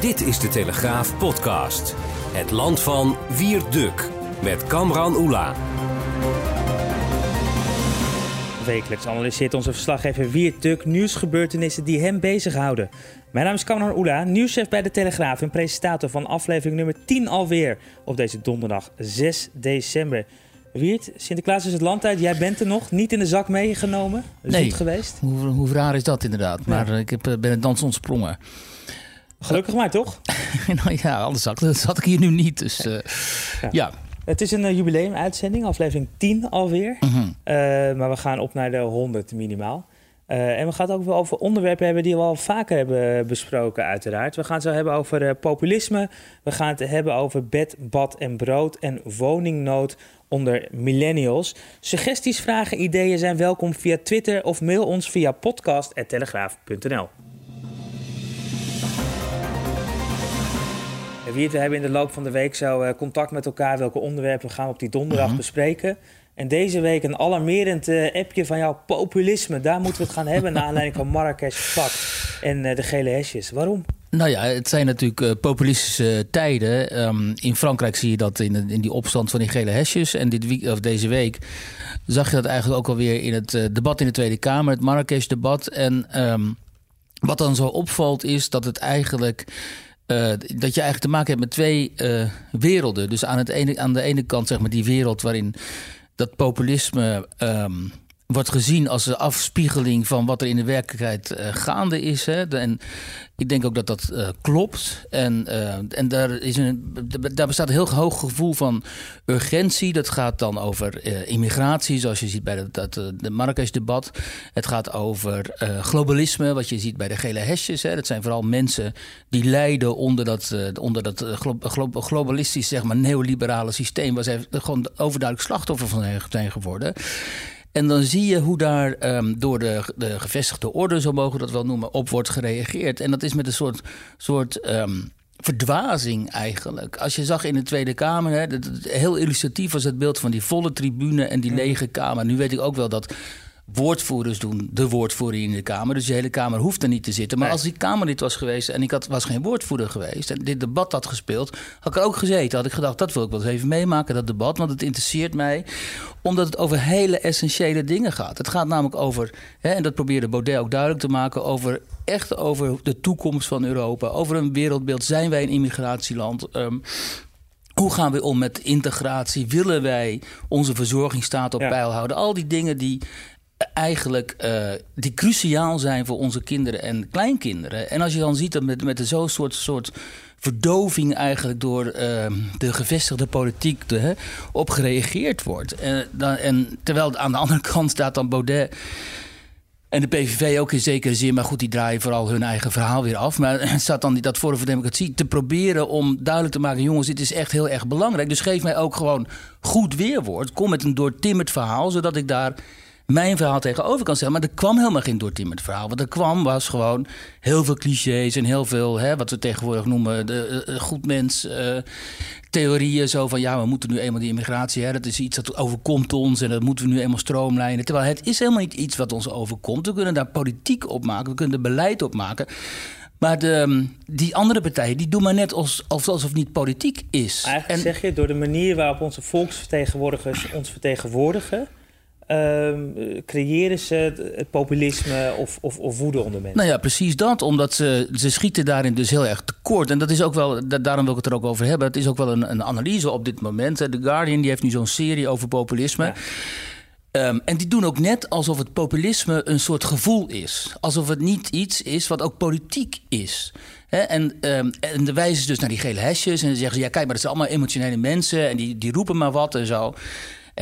Dit is de Telegraaf podcast. Het land van Wierduk met Kamran Oela. Wekelijks analyseert onze verslaggever Wierduk nieuwsgebeurtenissen die hem bezighouden. Mijn naam is Kamran Oela, nieuwschef bij de Telegraaf en presentator van aflevering nummer 10 alweer op deze donderdag 6 december. Wiert, Sinterklaas is het land uit. Jij bent er nog, niet in de zak meegenomen. Nee. geweest. Hoe, hoe raar is dat inderdaad? Maar eh, ik heb, eh, ben het dans ontsprongen. Gelukkig maar, toch? nou ja, anders zat, zat ik hier nu niet. Dus eh, ja. Het is een uh, jubileumuitzending, aflevering 10 alweer. Mhm. Eh, maar we gaan op naar de 100 minimaal. Eh, en we gaan het ook wel over onderwerpen hebben die we al vaker hebben besproken, uiteraard. We gaan het zo hebben over eh, populisme. We gaan het hebben over bed, bad en brood en woningnood onder millennials. Suggesties, vragen, ideeën zijn welkom via Twitter of mail ons via podcast.telegraaf.nl. we hebben in de loop van de week zo eh, contact met elkaar welke onderwerpen we gaan op die donderdag Mhm. bespreken. En deze week een alarmerend eh, appje van jouw populisme. Daar moeten we het gaan hebben naar aanleiding van Marrakesh Pact en eh, de gele hesjes. Waarom? Nou ja, het zijn natuurlijk populistische tijden. Ehm, in Frankrijk zie je dat in, in die opstand van die gele hesjes. En dit week, of deze week zag je dat eigenlijk ook alweer in het debat in de Tweede Kamer, het Marrakesh-debat. En ehm, wat dan zo opvalt is dat het eigenlijk. Eh, dat je eigenlijk te maken hebt met twee eh, werelden. Dus aan, het ene, aan de ene kant zeg maar die wereld waarin dat populisme ehm, wordt gezien als een afspiegeling van wat er in de werkelijkheid eh, gaande is. Hè. De- en ik denk ook dat dat eh, klopt. En, eh, en daar, is een, daar bestaat een heel hoog gevoel van urgentie. Dat gaat dan over immigratie, zoals je ziet bij dat, eh, de Marrakesh-debat. Het gaat over globalisme, wat je ziet bij de gele hesjes. Hè. Dat zijn vooral mensen die lijden onder dat, onder dat glo- glo- globalistisch, zeg maar, neoliberale systeem... waar zij gewoon overduidelijk slachtoffer van zijn geworden... En dan zie je hoe daar ehm, door de, de gevestigde orde, zo mogen we dat wel noemen, op wordt gereageerd. En dat is met een soort, soort ehm, verdwazing eigenlijk. Als je zag in de Tweede Kamer, hè, heel illustratief was het beeld van die volle tribune en die lege Kamer. Nu weet ik ook wel dat woordvoerders doen de woordvoering in de Kamer. Dus de hele Kamer hoeft er niet te zitten. Maar Nee. als ik Kamerlid was geweest en ik had, was geen woordvoerder geweest... en dit debat had gespeeld, had ik er ook gezeten. Had ik gedacht, dat wil ik wel eens even meemaken, dat debat. Want het interesseert mij, omdat het over hele essentiële dingen gaat. Het gaat namelijk over, hè, en dat probeerde Baudet ook duidelijk te maken... over echt over de toekomst van Europa. Over een wereldbeeld. Zijn wij een immigratieland? Ehm, hoe gaan we om met integratie? Willen wij onze verzorgingsstaat op Ja. peil houden? Al die dingen die eigenlijk eh, die cruciaal zijn voor onze kinderen en kleinkinderen. En als je dan ziet dat met, met zo'n soort, soort verdoving eigenlijk door eh, de gevestigde politiek hè, op gereageerd wordt. En, dan, en terwijl aan de andere kant staat dan Baudet en de PVV ook in zekere zin, maar goed, die draaien vooral hun eigen verhaal weer af. Maar staat dan dat Forum voor Democratie te proberen om duidelijk te maken: jongens, dit is echt heel erg belangrijk. Dus geef mij ook gewoon goed weerwoord. Kom met een doortimmerd verhaal, zodat ik daar mijn verhaal tegenover kan stellen. Maar er kwam helemaal geen doortimmerd verhaal. Wat er kwam was gewoon heel veel clichés en heel veel, hè, wat we tegenwoordig noemen, de eh, goed mens. eh, theorieën zo van ja, we moeten nu eenmaal die immigratie, hè, dat is iets dat overkomt ons en dat moeten we nu eenmaal stroomlijnen. Terwijl het is helemaal niet iets wat ons overkomt. We kunnen daar politiek op maken, we kunnen er beleid op maken. Maar de, die andere partijen, die doen maar net als, als- alsof het niet politiek is. Eigenlijk En- zeg je, door de manier waarop onze volksvertegenwoordigers ons vertegenwoordigen... ehm, creëren ze het, het populisme of, of, of woede onder mensen. Nou ja, precies dat. Omdat ze, ze schieten daarin dus heel erg tekort. En dat is ook wel, da- daarom wil ik het er ook over hebben. Het is ook wel een, een analyse op dit moment. The Guardian die heeft nu zo'n serie over populisme. Ja. Ehm, en die doen ook net alsof het populisme een soort gevoel is. Alsof het niet iets is wat ook politiek is. En, ehm, en de wijzen ze dus naar die gele hesjes. En dan zeggen ze: ja, kijk, maar dat zijn allemaal emotionele mensen. En die, die roepen maar wat en zo.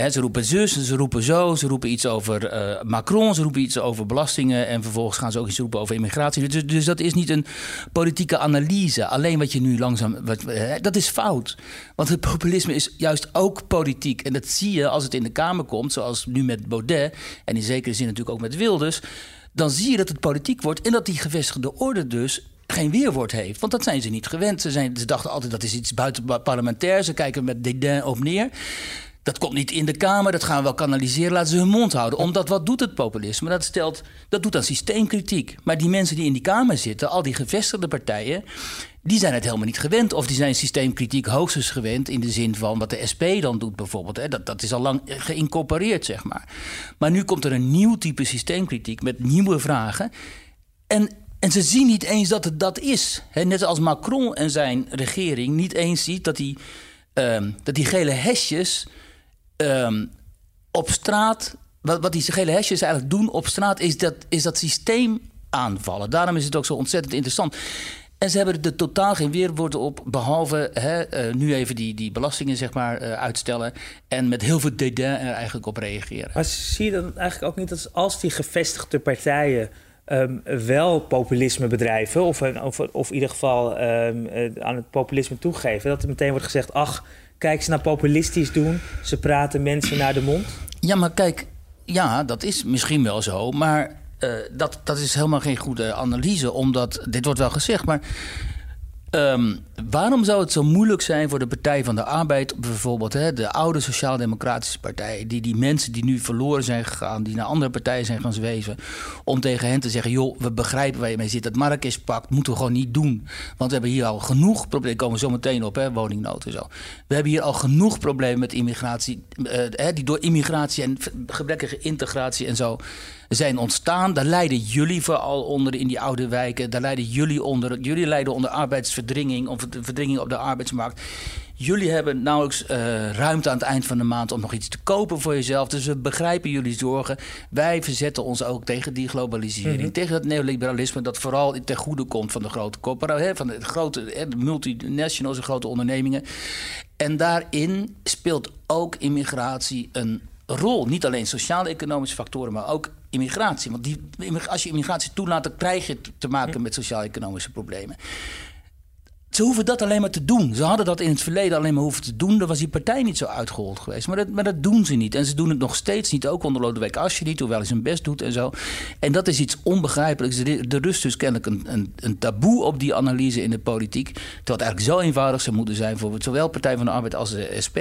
Ze roepen zus, ze roepen zo, ze roepen iets over uh, Macron, ze roepen iets over belastingen en vervolgens gaan ze ook iets roepen over immigratie. Dus, dus dat is niet een politieke analyse. Alleen wat je nu langzaam. Wat, dat is fout. Want het populisme is juist ook politiek. En dat zie je als het in de Kamer komt, zoals nu met Baudet en in zekere zin natuurlijk ook met Wilders. Dan zie je dat het politiek wordt en dat die gevestigde orde dus geen weerwoord heeft. Want dat zijn ze niet gewend. Ze, zijn, ze dachten altijd dat is iets buiten parlementair. Ze kijken met dédain op neer. Dat komt niet in de Kamer, dat gaan we wel kanaliseren. Laten ze hun mond houden. Omdat wat doet het populisme? Dat, stelt, dat doet aan systeemkritiek. Maar die mensen die in die Kamer zitten, al die gevestigde partijen, die zijn het helemaal niet gewend. Of die zijn systeemkritiek hoogstens gewend in de zin van wat de SP dan doet bijvoorbeeld. Dat, dat is al lang geïncorporeerd, zeg maar. Maar nu komt er een nieuw type systeemkritiek met nieuwe vragen. En en ze zien niet eens dat het dat is. net als Macron en zijn regering niet eens ziet dat die, ehm, dat die gele hesjes ehm, op straat. Wat, die gele hesjes eigenlijk doen op straat, is dat, is dat systeem aanvallen. Daarom is het ook zo ontzettend interessant. En ze hebben er totaal geen weerwoord op, behalve hè, uh, nu even die, die belastingen zeg maar, uh, uitstellen. En met heel veel dédain er eigenlijk op reageren. Maar zie je dan eigenlijk ook niet dat als die gevestigde partijen um, wel populisme bedrijven, of, of, of in ieder geval um, aan het populisme toegeven, dat er meteen wordt gezegd: ach, kijk ze naar populistisch doen, ze praten mensen naar de mond? Ja, maar kijk, ja, dat is misschien wel zo, maar uh, dat, dat is helemaal geen goede analyse, omdat dit wordt wel gezegd, maar Um, waarom zou het zo moeilijk zijn voor de Partij van de Arbeid, bijvoorbeeld hè, de oude Sociaal-Democratische Partij, die die mensen die nu verloren zijn gegaan, die naar andere partijen zijn gaan zweven, om tegen hen te zeggen: joh, we begrijpen waar je mee zit. Dat Marrakesh-pact moeten we gewoon niet doen. Want we hebben hier al genoeg problemen. komen zo meteen op, hè, woningnood en zo. We hebben hier al genoeg problemen met immigratie, uh, die door immigratie en gebrekkige integratie en zo zijn ontstaan. Daar lijden jullie vooral onder in die oude wijken. Daar lijden jullie onder. Jullie lijden onder arbeidsverdringing of verdringing op de arbeidsmarkt. Jullie hebben nauwelijks uh, ruimte aan het eind van de maand om nog iets te kopen voor jezelf. Dus we begrijpen jullie zorgen. Wij verzetten ons ook tegen die globalisering. Mhm. Tegen het neoliberalisme dat vooral ten goede komt van de grote corporaties, van de grote de multinationals en grote ondernemingen. En daarin speelt ook immigratie een rol. Niet alleen sociaal-economische factoren, maar ook immigratie. Want die, als je immigratie toelaat, dan krijg je te maken met sociaal-economische problemen. Ze hoeven dat alleen maar te doen. Ze hadden dat in het verleden alleen maar hoeven te doen. Dan was die partij niet zo uitgehold geweest. Maar dat, maar dat doen ze niet. En ze doen het nog steeds niet. Ook onder Lodewijk Asscher niet, hoewel hij zijn best doet en zo. En dat is iets onbegrijpelijks. Er rust dus kennelijk een, een, een taboe op die analyse in de politiek. Terwijl het eigenlijk zo eenvoudig zou moeten zijn voor zowel Partij van de Arbeid als de SP.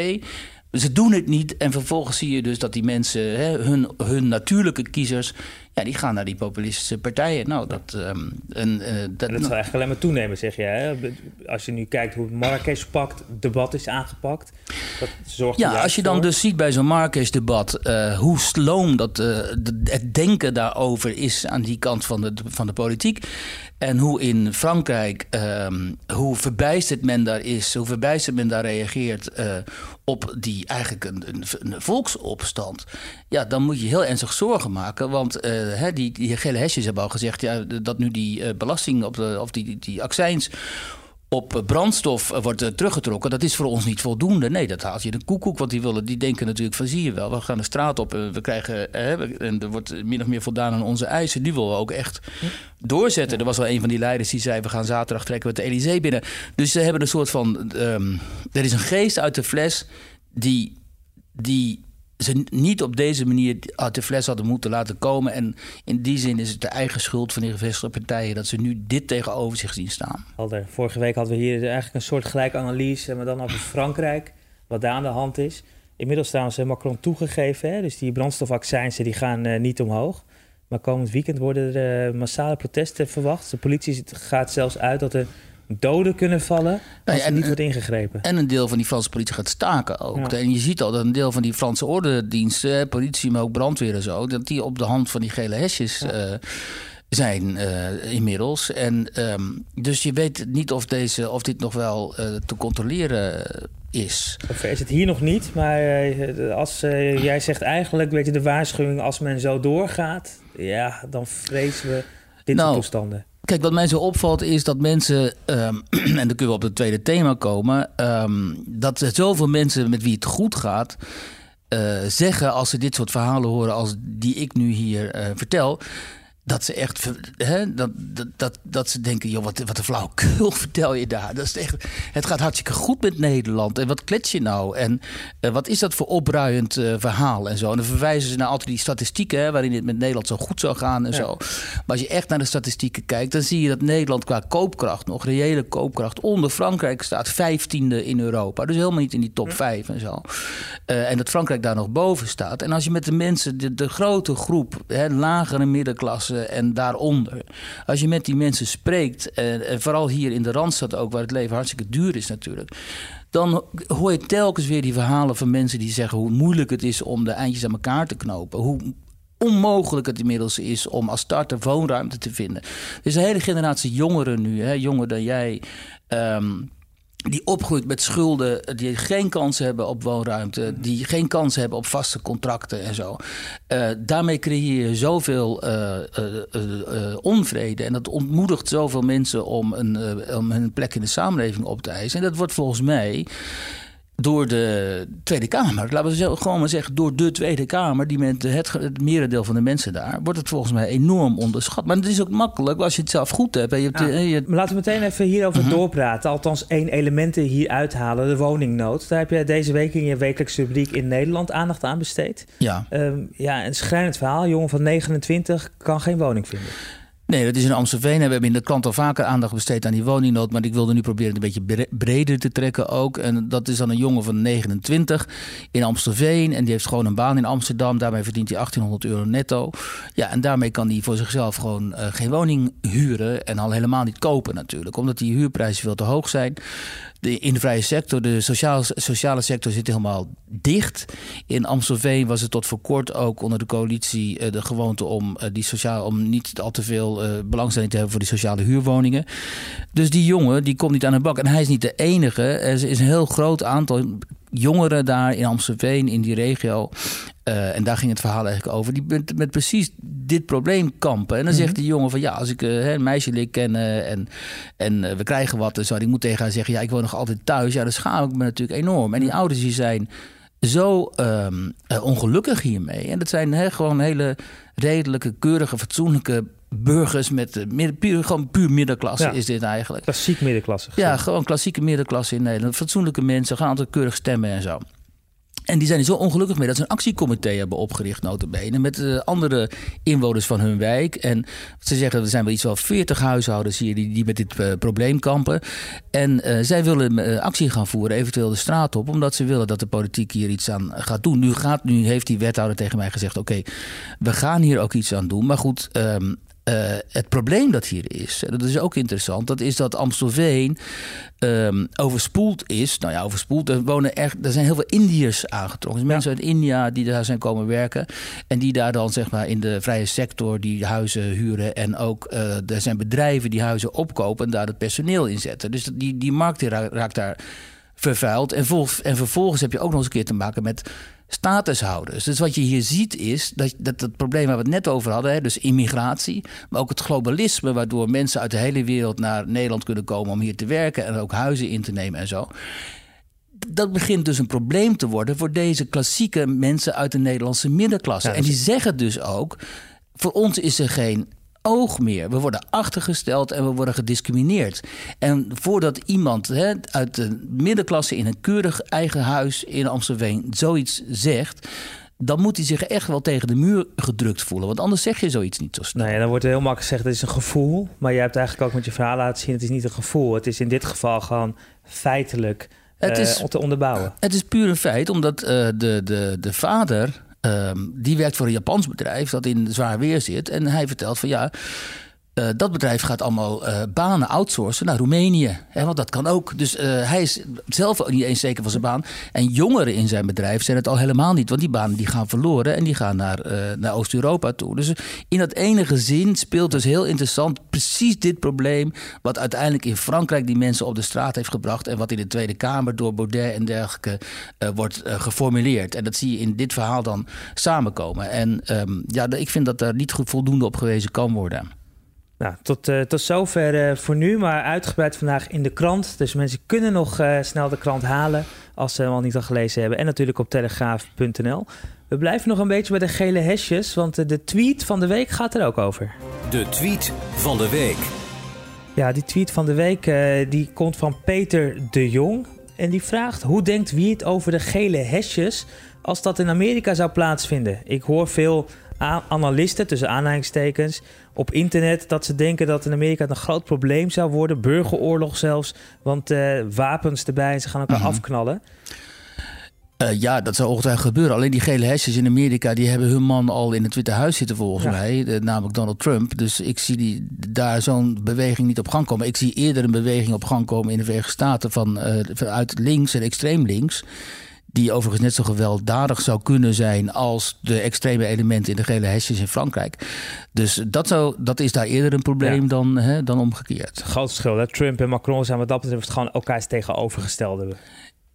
Ze doen het niet en vervolgens zie je dus dat die mensen, hè, hun, hun natuurlijke kiezers, ja, die gaan naar die populistische partijen. Nou, dat, um, en, uh, dat, dat zal eigenlijk alleen maar toenemen, zeg je. Hè? Als je nu kijkt hoe het Marrakesh-pact debat is aangepakt. Dat zorgt ja, als je dan dus ziet bij zo'n Marrakesh-debat uh, hoe sloom dat, uh, het denken daarover is aan die kant van de, van de politiek. En hoe in Frankrijk, um, hoe verbijsterd men daar is, hoe verbijsterd men daar reageert uh, op die eigenlijk een, een, een, volksopstand. Ja, dan moet je heel ernstig zorgen maken. Want uh, die, die gele hesjes hebben al gezegd ja, dat nu die uh, belasting op de, of die, die, die accijns op brandstof wordt teruggetrokken, dat is voor ons niet voldoende. Nee, dat haalt je de koekoek, want die, willen, die denken natuurlijk van zie je wel, we gaan de straat op, we krijgen, en er wordt min of meer voldaan aan onze eisen. Die willen we ook echt doorzetten. Er was wel een van die leiders die zei, we gaan zaterdag trekken we de Elysée binnen. Dus ze hebben een soort van, um, er is een geest uit de fles die, die ze niet op deze manier uit de fles hadden moeten laten komen. En in die zin is het de eigen schuld van die gevestigde partijen dat ze nu dit tegenover zich zien staan. Alder, vorige week hadden we hier eigenlijk een soort gelijke analyse, maar dan over Frankrijk, wat daar aan de hand is. Inmiddels trouwens Macron toegegeven, hè? dus die brandstofaccijnsen die gaan uh, niet omhoog. Maar komend weekend worden er uh, massale protesten verwacht. De politie gaat zelfs uit dat er doden kunnen vallen als er niet wordt ingegrepen. En een deel van die Franse politie gaat staken ook. En je ziet al dat een deel van die Franse ordendiensten, politie, maar ook brandweer en zo, dat die op de hand van die gele hesjes uh, zijn uh, inmiddels. En um, dus je weet niet of, deze, of dit nog wel uh, te controleren is. Of is het hier nog niet, maar als jij zegt eigenlijk, weet je, de waarschuwing als men zo doorgaat, ja, dan vrezen we dit nou, soort toestanden. Kijk, wat mij zo opvalt is dat mensen, um, en dan kunnen we op het tweede thema komen, um, dat er zoveel mensen met wie het goed gaat, zeggen als ze dit soort verhalen horen als die ik nu hier vertel dat ze echt hè, dat, dat, dat, ze denken, joh, wat, wat een flauwkul vertel je daar. Dat is echt, het gaat hartstikke goed met Nederland. En wat klets je nou? En uh, wat is dat voor opbruiend uh, verhaal en zo? En dan verwijzen ze naar altijd die statistieken, hè, waarin het met Nederland zo goed zou gaan en ja. zo. Maar als je echt naar de statistieken kijkt, dan zie je dat Nederland qua koopkracht, nog reële koopkracht, onder Frankrijk staat vijftiende in Europa. Dus helemaal niet in die top vijf en zo. Uh, en dat Frankrijk daar nog boven staat. En als je met de mensen, de, de grote groep, hè, lagere middenklasse en daaronder. Als je met die mensen spreekt, en, vooral hier in de Randstad ook, waar het leven hartstikke duur is natuurlijk dan hoor je telkens weer die verhalen van mensen die zeggen hoe moeilijk het is om de eindjes aan elkaar te knopen. Hoe onmogelijk het inmiddels is om als starter woonruimte te vinden. Er is een hele generatie jongeren nu, hè, jonger dan jij. Um, die opgroeit met schulden, die geen kans hebben op woonruimte, die geen kans hebben op vaste contracten en zo. Uh, daarmee creëer je zoveel uh, uh, onvrede en dat ontmoedigt zoveel mensen om een, om een plek in de samenleving op te eisen. En dat wordt volgens mij door de Tweede Kamer, laten we gewoon maar zeggen, door de Tweede Kamer, die met het, het merendeel van de mensen daar, wordt het volgens mij enorm onderschat. Maar het is ook makkelijk als je het zelf goed hebt. En je hebt ja, je... Maar laten we meteen even hierover uh -huh. doorpraten. Althans, één element hier uithalen, de woningnood. Daar heb je deze week in je wekelijkse rubriek in Nederland aandacht aan besteed. Ja. Um, ja, een schrijnend verhaal. jongen van 29 kan geen woning vinden. Nee, dat is in Amstelveen. En we hebben in de krant al vaker aandacht besteed aan die woningnood. Maar ik wilde nu proberen het een beetje breder te trekken ook. En dat is dan een jongen van 29 in Amstelveen. En die heeft gewoon een baan in Amsterdam. Daarmee verdient hij 1800 euro netto. Ja, en daarmee kan hij voor zichzelf gewoon uh, geen woning huren. En al helemaal niet kopen natuurlijk. Omdat die huurprijzen veel te hoog zijn. In de vrije sector, de sociale, sociale sector zit helemaal dicht. In Amstelveen was het tot voor kort ook onder de coalitie uh, de gewoonte om, uh, die sociaal, om niet al te veel uh, belangstelling te hebben voor die sociale huurwoningen. Dus die jongen die komt niet aan de bak. En hij is niet de enige. Er is een heel groot aantal jongeren daar in Amstelveen, in die regio. Uh, en daar ging het verhaal eigenlijk over. Die met, met precies dit probleem kampen. En dan mm -hmm. zegt die jongen van ja, als ik uh, een meisje leer kennen en, en uh, we krijgen wat. Dus ik moet tegen haar zeggen, ja, ik woon nog altijd thuis. Ja, dan schaam ik me natuurlijk enorm. En die ouders die zijn zo um, ongelukkig hiermee. En dat zijn he, gewoon hele redelijke, keurige, fatsoenlijke burgers met uh, puur, gewoon puur middenklasse ja. is dit eigenlijk. Klassiek middenklasse. Ja, gewoon klassieke middenklasse in Nederland. Fatsoenlijke mensen, gaan altijd keurig stemmen en zo. En die zijn er zo ongelukkig mee dat ze een actiecomité hebben opgericht, notabene, met uh, andere inwoners van hun wijk. En ze zeggen, er zijn wel iets wel 40 huishoudens hier die, die met dit uh, probleem kampen. En uh, zij willen actie gaan voeren, eventueel de straat op, omdat ze willen dat de politiek hier iets aan gaat doen. Nu, gaat, nu heeft die wethouder tegen mij gezegd, oké, we gaan hier ook iets aan doen. Maar goed, um, uh, het probleem dat hier is, en dat is ook interessant, dat is dat Amstelveen um, overspoeld is. Nou ja, overspoeld. Er, wonen echt, er zijn heel veel Indiërs aangetrokken. Dus mensen uit India die daar zijn komen werken. En die daar dan zeg maar in de vrije sector die huizen huren. En ook uh, er zijn bedrijven die huizen opkopen en daar het personeel in zetten. Dus die, die markt raakt daar vervuild. En, vol, en vervolgens heb je ook nog eens een keer te maken met statushouders. Dus wat je hier ziet is dat, dat het probleem waar we het net over hadden, hè, dus immigratie, maar ook het globalisme, waardoor mensen uit de hele wereld naar Nederland kunnen komen om hier te werken en ook huizen in te nemen en zo. Dat begint dus een probleem te worden voor deze klassieke mensen uit de Nederlandse middenklasse. Ja, en die zeggen dus ook: voor ons is er geen oog meer. We worden achtergesteld en we worden gediscrimineerd. En voordat iemand hè, uit de middenklasse in een keurig eigen huis in Amsterdam zoiets zegt dan moet hij zich echt wel tegen de muur gedrukt voelen. Want anders zeg je zoiets niet zo snel. Nee, dan wordt er heel makkelijk gezegd, het is een gevoel. Maar je hebt eigenlijk ook met je verhaal laten zien, het is niet een gevoel. Het is in dit geval gewoon feitelijk het is, uh, te onderbouwen. Het is puur een feit, omdat uh, de, de, de vader Um, die werkt voor een Japans bedrijf dat in zwaar weer zit. En hij vertelt van ja. Uh, dat bedrijf gaat allemaal uh, banen outsourcen naar Roemenië. Hè, want dat kan ook. Dus uh, hij is zelf niet eens zeker van zijn baan. En jongeren in zijn bedrijf zijn het al helemaal niet. Want die banen die gaan verloren en die gaan naar, naar Oost-Europa toe. Dus in dat enige zin speelt dus heel interessant precies dit probleem. Wat uiteindelijk in Frankrijk die mensen op de straat heeft gebracht. En wat in de Tweede Kamer door Baudet en dergelijke wordt geformuleerd. En dat zie je in dit verhaal dan samenkomen. En um, ja, ik vind dat daar niet voldoende op gewezen kan worden. Nou, tot, uh, tot zover uh, voor nu, maar uitgebreid vandaag in de krant. Dus mensen kunnen nog uh, snel de krant halen. als ze hem al niet al gelezen hebben. En natuurlijk op telegraaf.nl. We blijven nog een beetje bij de gele hesjes, want de tweet van de week gaat er ook over. De tweet van de week. Ja, die tweet van de week die komt van Peter de Jong. En die vraagt: hoe denkt wie het over de gele hesjes als dat in Amerika zou plaatsvinden? Ik hoor veel analisten, tussen aanhalingstekens, op internet dat ze denken dat in Amerika het een groot probleem zou worden. Burgeroorlog zelfs, want uh, wapens erbij en ze gaan elkaar mhm. afknallen. Uh, ja, dat zou ongetwijfeld gebeuren. Alleen die gele hesjes in Amerika, die hebben hun man al in het Witte Huis zitten volgens mij, namelijk Donald Trump. Dus ik zie die, daar zo'n beweging niet op gang komen. Ik zie eerder een beweging op gang komen in de Verenigde Staten van, uh, vanuit links en extreem links die overigens net zo gewelddadig zou kunnen zijn als de extreme elementen in de gele hesjes in Frankrijk. Dus dat, zou, dat is daar eerder een probleem dan, hè, dan omgekeerd. Groot verschil. Trump en Macron zijn wat dat betreft gewoon elkaars tegenovergestelde.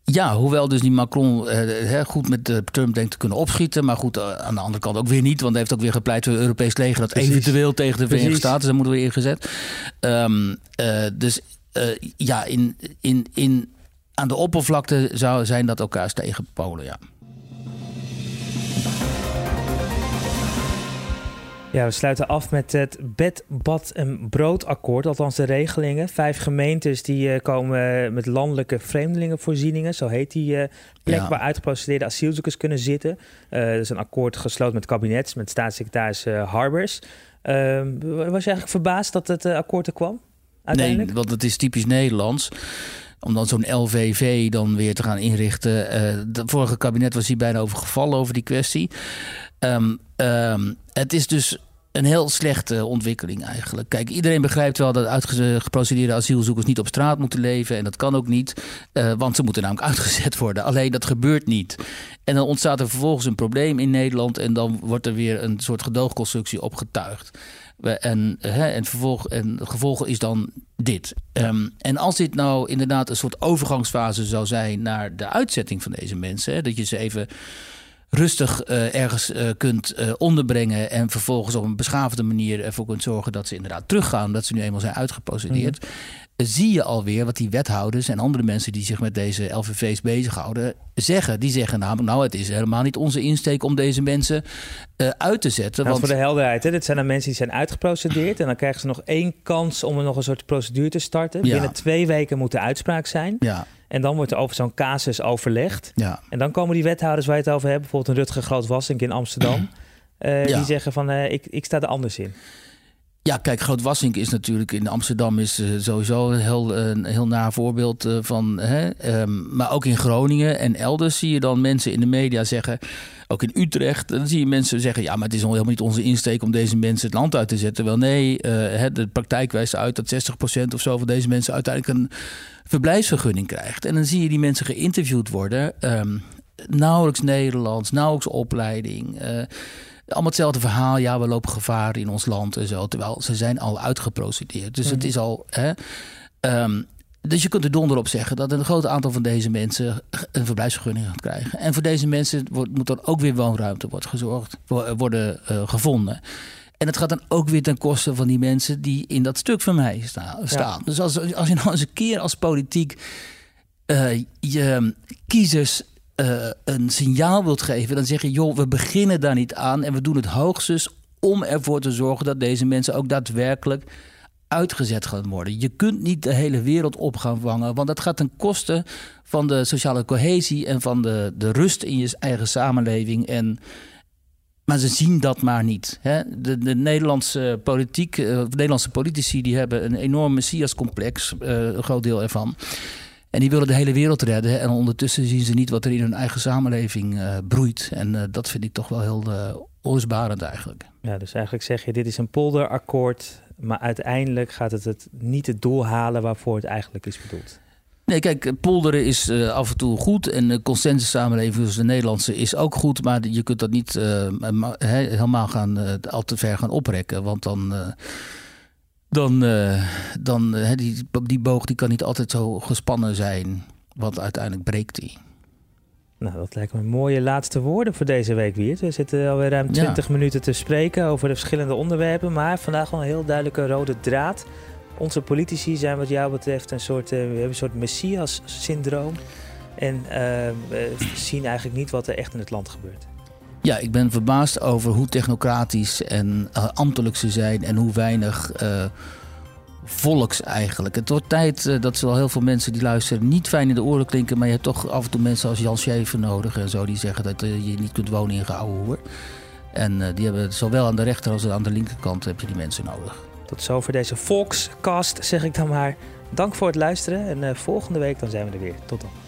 Ja, hoewel dus die Macron eh, goed met de Trump denkt te kunnen opschieten. Maar goed, eh, aan de andere kant ook weer niet. Want hij heeft ook weer gepleit voor het Europees leger... dat eventueel tegen de Verenigde Staten zou moeten worden ingezet. Um, uh, dus uh, ja, in, in, in aan de oppervlakte zou zijn dat elkaars tegenpolen, ja. Ja, we sluiten af met het bed, bad en broodakkoord. Althans de regelingen. Vijf gemeentes die uh, komen met landelijke vreemdelingenvoorzieningen. Zo heet die uh, plek waar uitgeprocedeerde asielzoekers kunnen zitten. Uh, er is een akkoord gesloten met het kabinet, met staatssecretaris Harbers. Ehm, was je eigenlijk verbaasd dat het akkoord er kwam? Nee, want het is typisch Nederlands om dan zo'n LVV dan weer te gaan inrichten. Het uh, vorige kabinet was hier bijna over gevallen over die kwestie. Um, um, het is dus een heel slechte ontwikkeling eigenlijk. Kijk, iedereen begrijpt wel dat uitgeprocedeerde asielzoekers niet op straat moeten leven. En dat kan ook niet, uh, want ze moeten namelijk uitgezet worden. Alleen dat gebeurt niet. En dan ontstaat er vervolgens een probleem in Nederland. En dan wordt er weer een soort gedoogconstructie opgetuigd. En, hè, en, vervolg, en gevolg is dan dit. Um, en als dit nou inderdaad een soort overgangsfase zou zijn naar de uitzetting van deze mensen, hè, dat je ze even rustig uh, ergens uh, kunt uh, onderbrengen en vervolgens op een beschaafde manier ervoor kunt zorgen dat ze inderdaad teruggaan, omdat ze nu eenmaal zijn uitgeprocedeerd. Mm zie je alweer wat die wethouders en andere mensen die zich met deze LVV's bezighouden zeggen. Die zeggen namelijk, nou het is helemaal niet onze insteek om deze mensen uit te zetten. Nou, want... Voor de helderheid, hè? dit zijn dan mensen die zijn uitgeprocedeerd en dan krijgen ze nog één kans om er nog een soort procedure te starten. Ja. Binnen twee weken moet de uitspraak zijn. Ja. En dan wordt er over zo'n casus overlegd. Ja. En dan komen die wethouders waar je het over hebt, bijvoorbeeld een Rutger Groot-Wassink in Amsterdam, uh, ja. die zeggen van uh, ik, ik sta er anders in. Ja, kijk, Groot-Wassink is natuurlijk in Amsterdam is uh, sowieso een heel, een heel naar voorbeeld uh, van. Hè, um, maar ook in Groningen en elders zie je dan mensen in de media zeggen. Ook in Utrecht, dan zie je mensen zeggen: ja, maar het is helemaal niet onze insteek om deze mensen het land uit te zetten. Wel nee, uh, de praktijk wijst uit dat 60% of zo van deze mensen uiteindelijk een verblijfsvergunning krijgt. En dan zie je die mensen geïnterviewd worden. Um, nauwelijks Nederlands, nauwelijks opleiding allemaal hetzelfde verhaal. Ja, we lopen gevaar in ons land en zo. Terwijl ze zijn al uitgeprocedeerd. Dus het mhm. is al. Hè, um, dus je kunt er donder op zeggen dat een groot aantal van deze mensen een verblijfsvergunning gaat krijgen. En voor deze mensen wordt, moet dan ook weer woonruimte wordt gezorgd, worden uh, gevonden. En het gaat dan ook weer ten koste van die mensen die in dat stuk van mij staan. Ja. Dus als, als je nou eens een keer als politiek uh, je kiezers uh, een signaal wilt geven, dan zeg je: joh, we beginnen daar niet aan en we doen het hoogstens om ervoor te zorgen dat deze mensen ook daadwerkelijk uitgezet gaan worden. Je kunt niet de hele wereld op gaan vangen, want dat gaat ten koste van de sociale cohesie en van de, de rust in je eigen samenleving. En, maar ze zien dat maar niet. Hè? De, de, Nederlandse politiek, uh, Nederlandse politici, die hebben een enorm messiascomplex, uh, een groot deel ervan. En die willen de hele wereld redden. En ondertussen zien ze niet wat er in hun eigen samenleving uh, broeit. En uh, dat vind ik toch wel heel uh, eigenlijk. Ja, dus eigenlijk zeg je, dit is een polderakkoord. Maar uiteindelijk gaat het het niet het doel halen waarvoor het eigenlijk is bedoeld. Nee, kijk, polderen is uh, af en toe goed. En de consensussamenleving, zoals de Nederlandse, is ook goed. Maar je kunt dat niet uh, helemaal gaan, uh, al te ver gaan oprekken. Want dan dan, uh, dan uh, die, die boog die kan niet altijd zo gespannen zijn. Want uiteindelijk breekt die. Nou, dat lijkt me mooie laatste woorden voor deze week, Wiert. We zitten alweer ruim 20 minuten te spreken over de verschillende onderwerpen. Maar vandaag wel een heel duidelijke rode draad. Onze politici zijn wat jou betreft een soort, uh, we hebben een soort messias-syndroom. En we zien eigenlijk niet wat er echt in het land gebeurt. Ja, ik ben verbaasd over hoe technocratisch en ambtelijk ze zijn en hoe weinig volks eigenlijk. Het wordt tijd uh, dat wel heel veel mensen die luisteren niet fijn in de oren klinken, maar je hebt toch af en toe mensen als Jan Schever nodig en zo die zeggen dat je niet kunt wonen in Gouden Hoer. En die hebben zowel aan de rechter als aan de linkerkant heb je die mensen nodig. Tot zover deze Volkscast, zeg ik dan maar. Dank voor het luisteren en volgende week dan zijn we er weer. Tot dan.